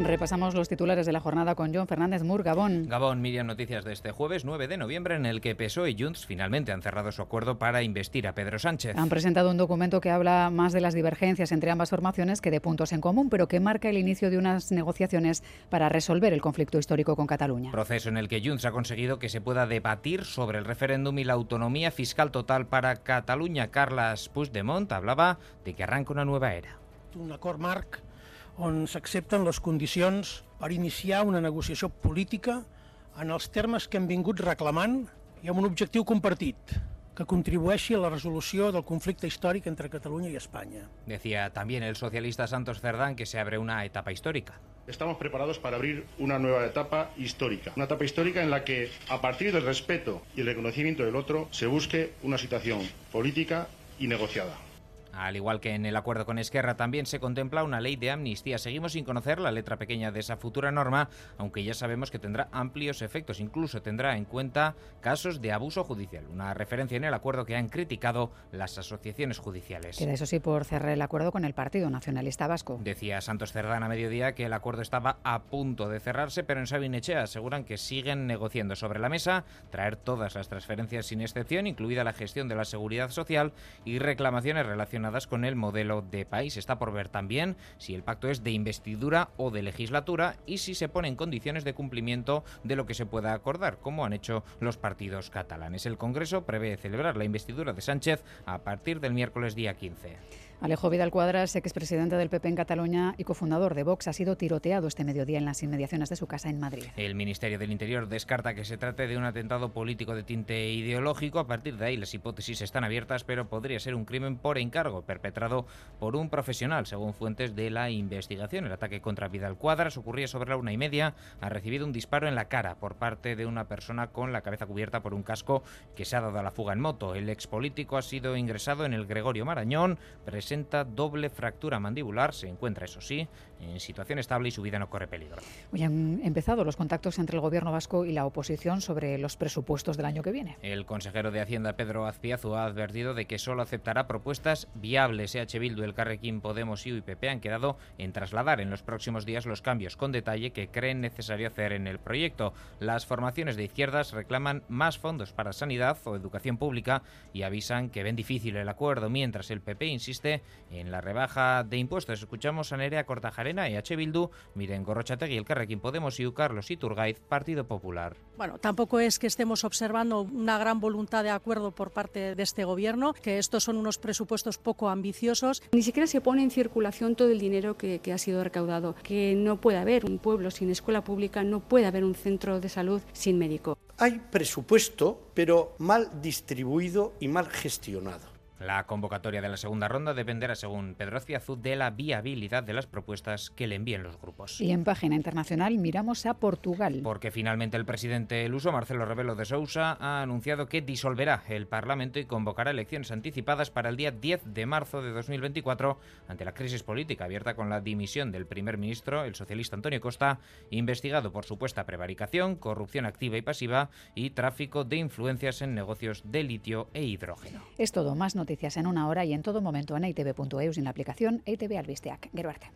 Repasamos los titulares de la jornada con John Fernández Mur, Gabón. Gabón, Miriam, noticias de este jueves 9 de noviembre en el que PSOE y Junts finalmente han cerrado su acuerdo para investir a Pedro Sánchez. Han presentado un documento que habla más de las divergencias entre ambas formaciones que de puntos en común, pero que marca el inicio de unas negociaciones para resolver el conflicto histórico con Cataluña. Proceso en el que Junts ha conseguido que se pueda debatir sobre el referéndum y la autonomía fiscal total para Cataluña. Carles Puigdemont hablaba de que arranca una nueva era. Un acord marc on s'accepten les condicions per iniciar una negociació política en els termes que hem vingut reclamant i amb un objectiu compartit, que contribueixi a la resolució del conflicte històric entre Catalunya y España. Decía también el socialista Santos Cerdán que se abre una etapa histórica. Estamos preparados para abrir una nueva etapa histórica. Una etapa histórica en la que, a partir del respeto y el reconocimiento del otro, se busque una situación política y negociada. Al igual que en el acuerdo con Esquerra, también se contempla una ley de amnistía. Seguimos sin conocer la letra pequeña de esa futura norma, aunque ya sabemos que tendrá amplios efectos. Incluso tendrá en cuenta casos de abuso judicial. Una referencia en el acuerdo que han criticado las asociaciones judiciales. Queda eso sí por cerrar el acuerdo con el Partido Nacionalista Vasco. Decía Santos Cerdán a mediodía que el acuerdo estaba a punto de cerrarse, pero en Sabinechea aseguran que siguen negociando sobre la mesa traer todas las transferencias sin excepción, incluida la gestión de la seguridad social y reclamaciones relacionadas con el modelo de país. Está por ver también si el pacto es de investidura o de legislatura y si se pone en condiciones de cumplimiento de lo que se pueda acordar, como han hecho los partidos catalanes. El Congreso prevé celebrar la investidura de Sánchez a partir del miércoles día 15. Alejo Vidal Cuadras, expresidente del PP en Cataluña y cofundador de Vox, ha sido tiroteado este mediodía en las inmediaciones de su casa en Madrid. El Ministerio del Interior descarta que se trate de un atentado político de tinte ideológico. A partir de ahí las hipótesis están abiertas, pero podría ser un crimen por encargo perpetrado por un profesional, según fuentes de la investigación. El ataque contra Vidal Cuadras ocurría sobre la una y media. Ha recibido un disparo en la cara por parte de una persona con la cabeza cubierta por un casco que se ha dado a la fuga en moto. El expolítico ha sido ingresado en el Gregorio Marañón, presenta doble fractura mandibular, se encuentra, eso sí, en situación estable y su vida no corre peligro. Hoy han empezado los contactos entre el gobierno vasco y la oposición sobre los presupuestos del año que viene. El consejero de Hacienda, Pedro Azpiazu, ha advertido de que solo aceptará propuestas viables. EH Bildu, el Carrequín, Podemos y UIPP han quedado en trasladar en los próximos días los cambios con detalle que creen necesario hacer en el proyecto. Las formaciones de izquierdas reclaman más fondos para sanidad o educación pública y avisan que ven difícil el acuerdo, mientras el PP insiste en la rebaja de impuestos. Escuchamos a Nerea Cortajarena, EH Bildu, Miren Gorrochategui, el Carrequín Podemos y Carlos Iturgaiz, Partido Popular. Bueno, tampoco es que estemos observando una gran voluntad de acuerdo por parte de este gobierno, que estos son unos presupuestos poco ambiciosos. Ni siquiera se pone en circulación todo el dinero que, que ha sido recaudado, que no puede haber un pueblo sin escuela pública, no puede haber un centro de salud sin médico. Hay presupuesto, pero mal distribuido y mal gestionado. La convocatoria de la segunda ronda dependerá, según Pedro Azpiazu, de la viabilidad de las propuestas que le envíen los grupos. Y en página internacional miramos a Portugal. Porque finalmente el presidente luso, Marcelo Rebelo de Sousa, ha anunciado que disolverá el Parlamento y convocará elecciones anticipadas para el día 10 de marzo de 2024 ante la crisis política abierta con la dimisión del primer ministro, el socialista Antonio Costa, investigado por supuesta prevaricación, corrupción activa y pasiva y tráfico de influencias en negocios de litio e hidrógeno. Es todo, más noticias en una hora y en todo momento en itv.eus y en la aplicación ITV Albisteac. Gero arte.